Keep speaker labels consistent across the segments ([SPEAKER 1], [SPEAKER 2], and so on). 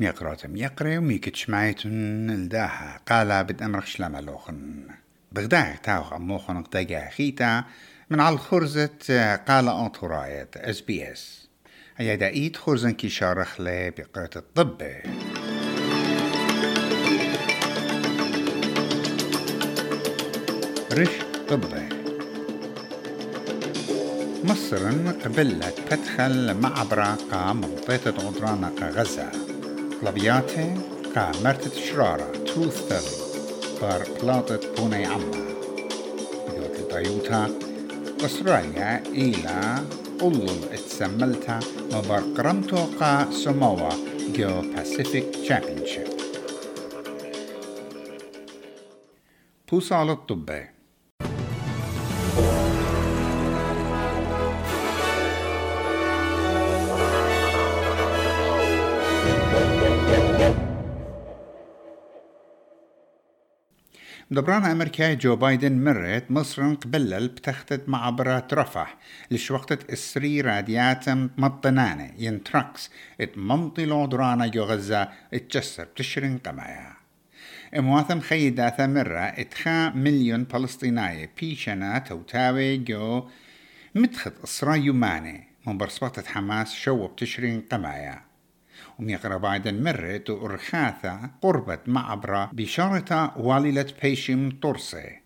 [SPEAKER 1] ميقراتم. يقري وميكتش معيتن قالا بد أمرخ شلما لوخن. بغداه تاوخ أموخن قدقا خيتا من على الخرزة قال أنطرايت إس بي إس. هيا دايت خرزن كي شارخ لي بقرة الطب. رش طبي مصر قبلت تدخل معبرة قا منطقة عدرانة غزة. طلبياتي قا مرتة شرارة توث بار بلاطة بوني عما. يوت طيوتا أستراليا إلى أولل اتسملتا مبار قرمتو قا سموا جو باسيفيك تشامبيونشيب بوصال الطبي دبران أمريكا جو بايدن مرت مصر قبلل بتختت معبرات رفح لش وقت السري راديات مطنانة ينتركس إت ممطي لودرانا جو غزة اتجسر بتشرين قمايا. امواثم خيداثا مرة اتخا مليون فلسطينية بيشنا توتاوي جو متخذ إسرائيل يماني من برصبطة حماس شو بتشرين قمايا. وميقرا بايدن مرت وإرخاثة قربت معبرة بشارة واليلة بيشم طرسي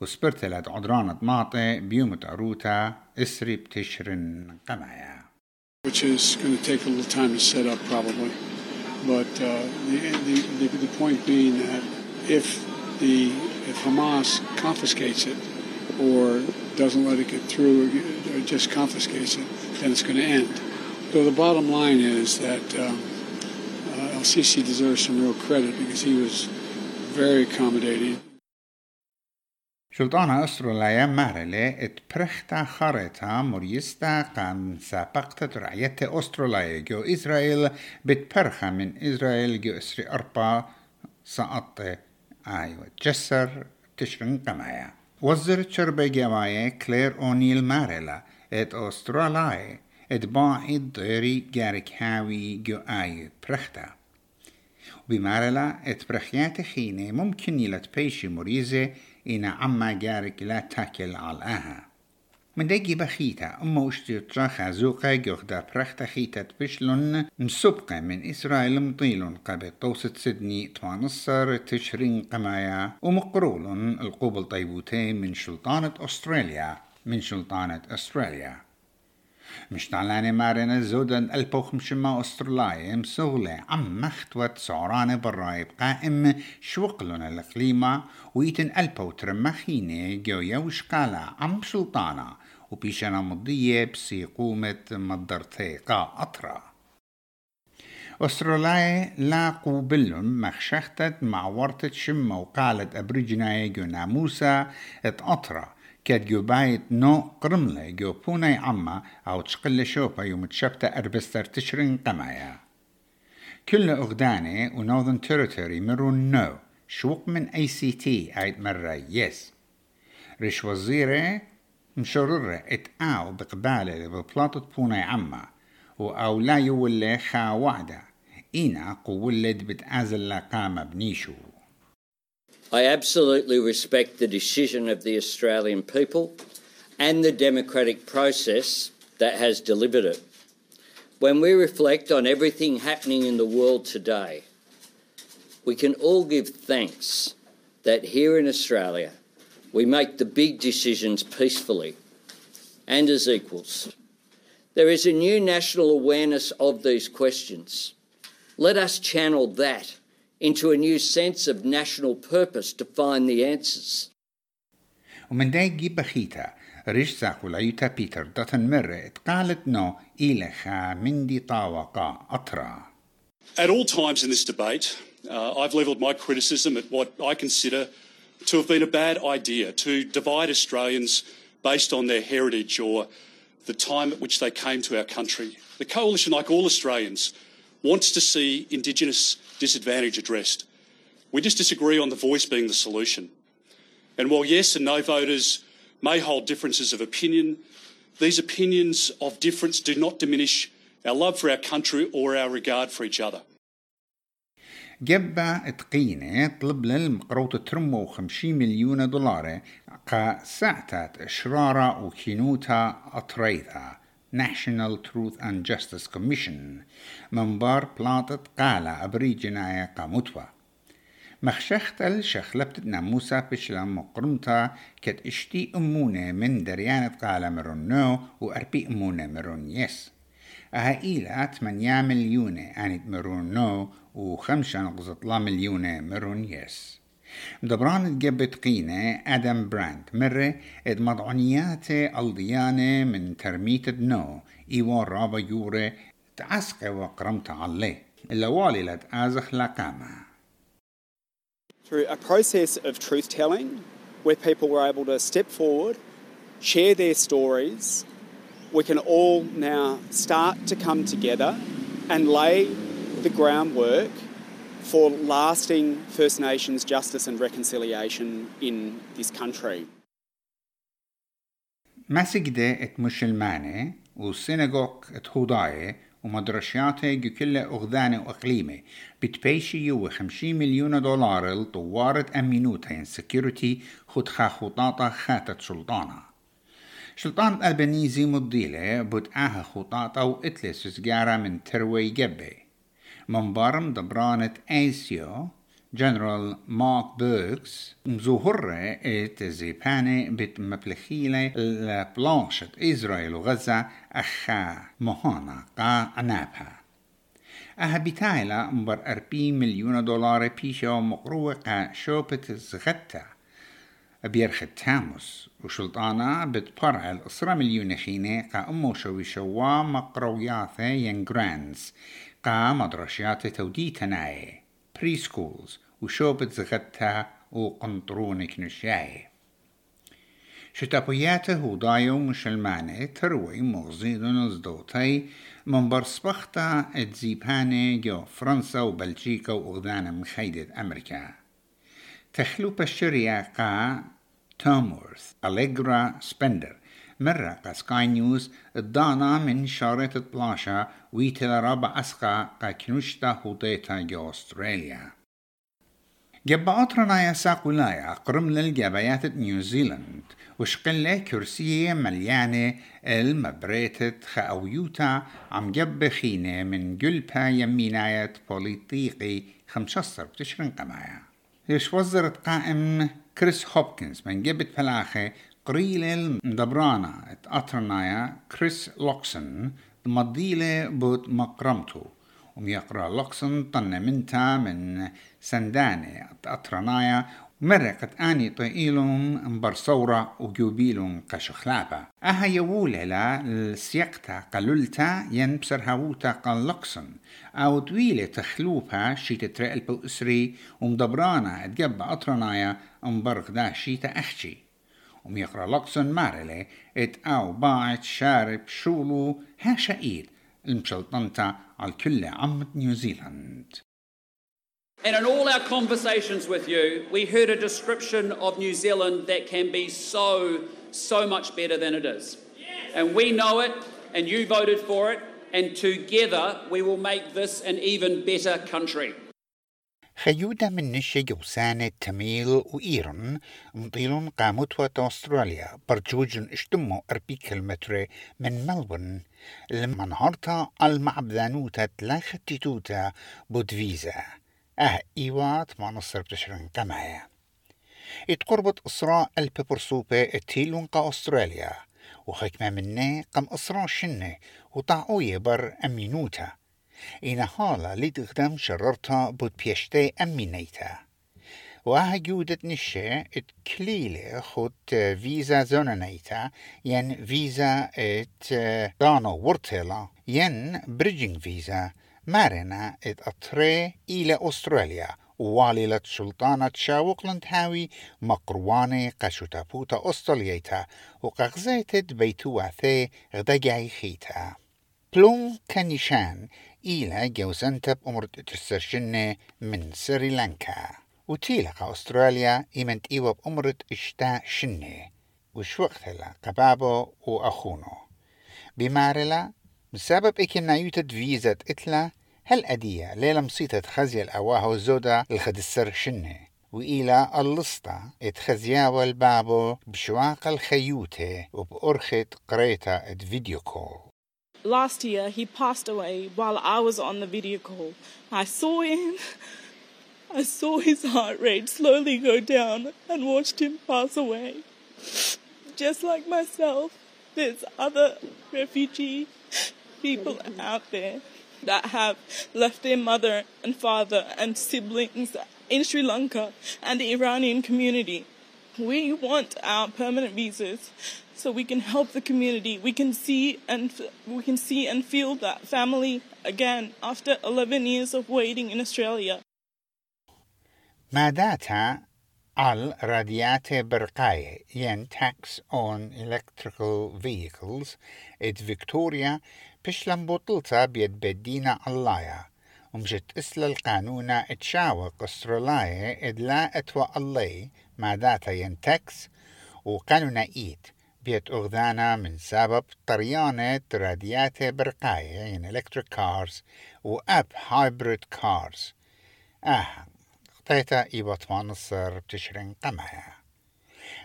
[SPEAKER 1] وسبرتلت عدرانة ماطي بيوم عروتا اسري بتشرن قمايا
[SPEAKER 2] Which is going to take a little time to set up probably. But uh, the, the, the, the point being that if, the, if Hamas confiscates it or doesn't let it get through or just confiscates it, then it's going to end. So the bottom line is that um, uh, El Sisi deserves some real credit because he was very accommodating.
[SPEAKER 1] شلطانة أستراليا مهرلة اتبرختا خارطة مريستا قام سابقت رعية أستراليا جو إسرائيل بتبرخة من إسرائيل جو إسري أربا سقط أيوة جسر تشرن قمايا وزر شربة جوايا كلير أونيل مارلا إت أستراليا ات باعد ديري جارك هاوي جو آي برختا بمارلا ات برخيات خيني ممكن يلت بيشي مريزة إنا عما جارك لا تاكل على آها. من دقي بخيتا أما وشتي تراخا زوقا جوخدا برختا خيتا بشلون مسبقة من إسرائيل مطيلون قبل توسط سدني توانصر تشرين قمايا ومقرول القوبل طيبوتين من سلطانة أستراليا من سلطانة أستراليا تعلاني مارنا زودن البوخ مشما أسترلاي مسغلة عم مختوت سعرانة برايب قائم شوقلن القليمة ويتن البو ترمخيني جو يوش قالا عم سلطانة وبيشنا مضية بسي قومة مدرتي قا أطرا. أستراليا لا قوبلن مخشختت مع ورطة شمة وقالت أبرجناي جو ناموسا ات أطرا. كاد جو بايت نو قرملة جو بوناي عما أو تشقل شوبا يوم تشبتا أربستر تشرين قمايا. كل أغداني ونوذن تيريتوري مرون نو شوق من اي سي تي عيد مرة يس رش وزيرة مشررة اتقاو بقبالة ببلاطة بوناي عما وأو لا يولي خا وعدة إينا قولد بتآزل قامة بنيشو.
[SPEAKER 3] I absolutely respect the decision of the Australian people and the democratic process that has delivered it. When we reflect on everything happening in the world today, we can all give thanks that here in Australia we make the big decisions peacefully and as equals. There is a new national awareness of these questions. Let us channel that into a new sense of national purpose to find the answers.
[SPEAKER 1] ومن دايجي بخيتا ريش ساقو لأيوتا بيتر داتن مرة قالت نو إلخا من دي طاوقا أطرا
[SPEAKER 4] At all times in this debate, uh, I've levelled my criticism at what I consider to have been a bad idea to divide Australians based on their heritage or the time at which they came to our country. The Coalition, like all Australians, wants to see Indigenous disadvantage addressed. We just disagree on the voice being the solution. And while yes and no voters may hold differences of opinion, these opinions of difference do not diminish our love for our country or our regard for each other.
[SPEAKER 1] جبا تقينة طلب للمقروط ترمو خمشي مليون دولار قا ساعتات إشرارة وكينوتا أطريثا National Truth and Justice Commission. من بار بلاطة قالة أبري جناية قاموتوا. مخشخت الشخلبت ناموسا بشلم مقرمتا كت اشتي أمونة من دريانة قالة مرونو وأربي أمونة مرون يس. أها إيلا 8 مليون آنت مرون نو وخمسة نقصة مليون مرون يس. مدبران جبت قينة آدم براند مرة اد مضعنيات الديانة من ترميت نو إيوا رابا يوري تعسق وقرمت عليه إلا والي لد آزخ لقامة
[SPEAKER 5] Through a process of truth telling, where people were able to step forward, share their stories, we can all now start to come together and lay the groundwork for lasting First Nations justice and reconciliation in this country.
[SPEAKER 1] مسجدة ات مشلمانة وسيناغوك ات هوداية ومدرشياته كل أغذانة وأقليمة بتبيشي وخمشي مليون دولار لطوارة أمينوتين سكيورتي خدخا خطاطة خاتت سلطانة شلطان البنيزي مضيلة بدعاها خطاطة وإتلس سجارة من تروي جبة من بارم دبرانة ايسيو جنرال مارك بيركس مزوهرة ات زيباني بت مبلخيلة لبلانشة إسرائيل وغزة أخا مهانا قا عنابها أها بتايلا مبر أربي مليون دولار بيشو مقروة قا شوبة زغتا بيرخ تاموس وشلطانا بتبرع الأسرة مليون خينة قا أمو شوي شوا مقروياثة ين جرانز قا مدرشيات تودي تناي. بري سكولز وشوبة زغتها وقنطرون كنشاي. شتابياته ودايو مشلمانة تروي مغزيدون زدوتي من برسبختا اتزيباني جو فرنسا وبلجيكا وأغدانا مخيدة أمريكا تخلو بشريا قا تومورث أليجرا سبندر مرة سكاي نيوز الدانا من شارة بلاشا ويتلا رابع أسقا قا كنوشتا هوتيتا جو أستراليا جبا أطرنا يا ساقولايا قرم للجبايات نيوزيلند وشقلة كرسية مليانة المبريتة خاويوتا عم جب خينة من قلبها يميناية بوليطيقي خمشصر بتشرن قمايا ليش وزرت قائم كريس هوبكنز من جبت فلاخة قريل المدبرانا أطرنايا كريس لوكسون مضيلة بوت مقرمتو وميقرا لوكسون طن منتا من سندانة أطرنايا مرقت آني طيلهم مبرصورة وجوبيلهم قشخلابة أها يوولة لا السيقتا قللتا ين بسر هاوتا قلقسن أو دويلة تخلوبها شيتا ترقل بو أسري ومدبرانا اتجب أطرنايا مبرغ دا شيتا أخشي وميقرا لقسن مارلي ات أو باعت شارب شولو ها شقيد المشلطنتا على كل عمة نيوزيلاند
[SPEAKER 6] And in all our conversations with you, we heard a description of New Zealand that can be so, so much better than it is. And we know it, and you voted for it, and together we will make this an even better country.
[SPEAKER 1] خيودة من نشي جوسانة تميل وإيران مطيلون قاموتوة أستراليا برجوج اشتمو أربي كيلومتر من ملبون لما نهارتا المعبدانوتا تلاختتوتا بود فيزا آه ايوات ما نصر بتشرن كمايا اتقربت البيبرسوبة اتيلون قا استراليا وخكمة مني قم اسراء شنة وطاعوية بر امينوتا إن حالا لتخدم شررتا بود بيشتي أمينيتا. وها جودة نشة إت كليلة خد فيزا زونانيتا. ين فيزا إت دانو ورتلا ين بريدجينج فيزا. مارنا إت أطري إلى أستراليا. واللة سلطانة شاوقلند هاوي. مقرواني قشتابوتا أستراليتا. وقغزيتت بيتواثي غدقاي خيتا. بلون كنيشان إلى جوزنتب أمرت تسرشنة من سريلانكا. وتيلقى أستراليا إيمنت إيوب أمرت إشتا شنة وش وقتها قبابو وأخونو. بمارلا بسبب إكنا يوتد فيزا إتلا هل أدية ليلة مصيتة خزي الأواهو زودا الخدسر شنه وإلى اللسطة اتخزياو البابو بشواق الخيوتة وبأرخة قريتا إت فيديو كول
[SPEAKER 7] Last year, he passed away while I was on the video call. I saw him. I saw his heart rate slowly go down and watched him pass away. Just like myself, there's other refugee people out there that have left their mother and father and siblings in Sri Lanka and the Iranian community. We want our permanent visas so we can help the community. We can see and we can see and feel that family again after 11 years of waiting in Australia.
[SPEAKER 1] Madata al radiate berqaye yen tax on electrical vehicles et Victoria pishlam pishlambotulta bied bedina allaya. ومجت اسل القانون اتشاوق استرولاية ادلا إتوى اللي ماداتا ين tax وقانون ايت بيت أغذانا من سبب طريانة راديات برقاية ين electric cars وأب hybrid cars. آه تيتا إيبطمان الصر بتشرين قمها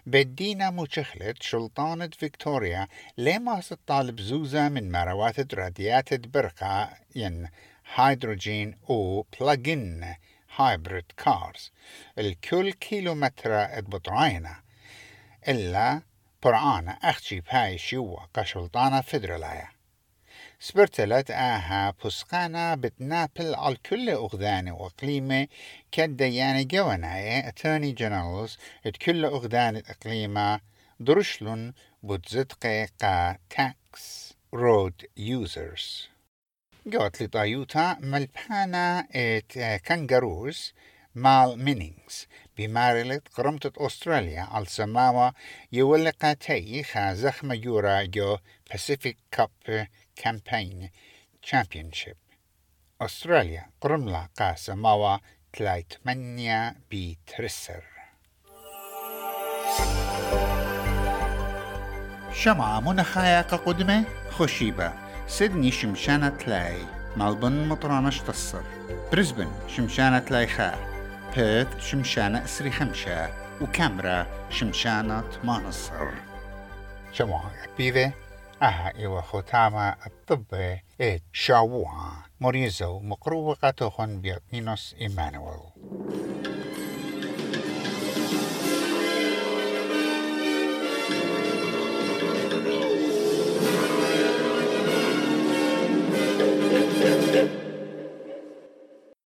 [SPEAKER 1] بدينا مشخلت شلطانة فيكتوريا لما الطالب زوزة من مروات راديات برقة ين هيدروجين أو بلاجين هايبريد كارز الكل كيلومتر بطراينة إلا برعانا أختي بهاي شوا كشلطانة فدرلايا سبرتلت آها بسقانا بتنابل على كل أغذان وإقليمة كالديانة جواناية أتاني جنرالز كل أغذان إقليمة درشلون بتزدقي قا تاكس رود يوزرز جوت لطايوتا ملبانا إت كانجاروز مال مينينغز بمارلت قرمتة أستراليا على سماوة يولقاتي خا زخمة يورا جو Pacific Cup Campaign Championship. أستراليا قرملا قا سماوة تلاي تمانية بترسر شمعة منخايا قدمة خشيبة سيدني شمشانة تلاي ملبن مطرانش تصر بريسبن شمشانة تلاي خا بيرث شمشانة أسري خمشة. وكاميرا شمشانة مانصر شموع بيفي أها إيوه ختامة الطب إيه شاووها. مريزو مقروبة قاتوخن بيطنينوس إيمانويل.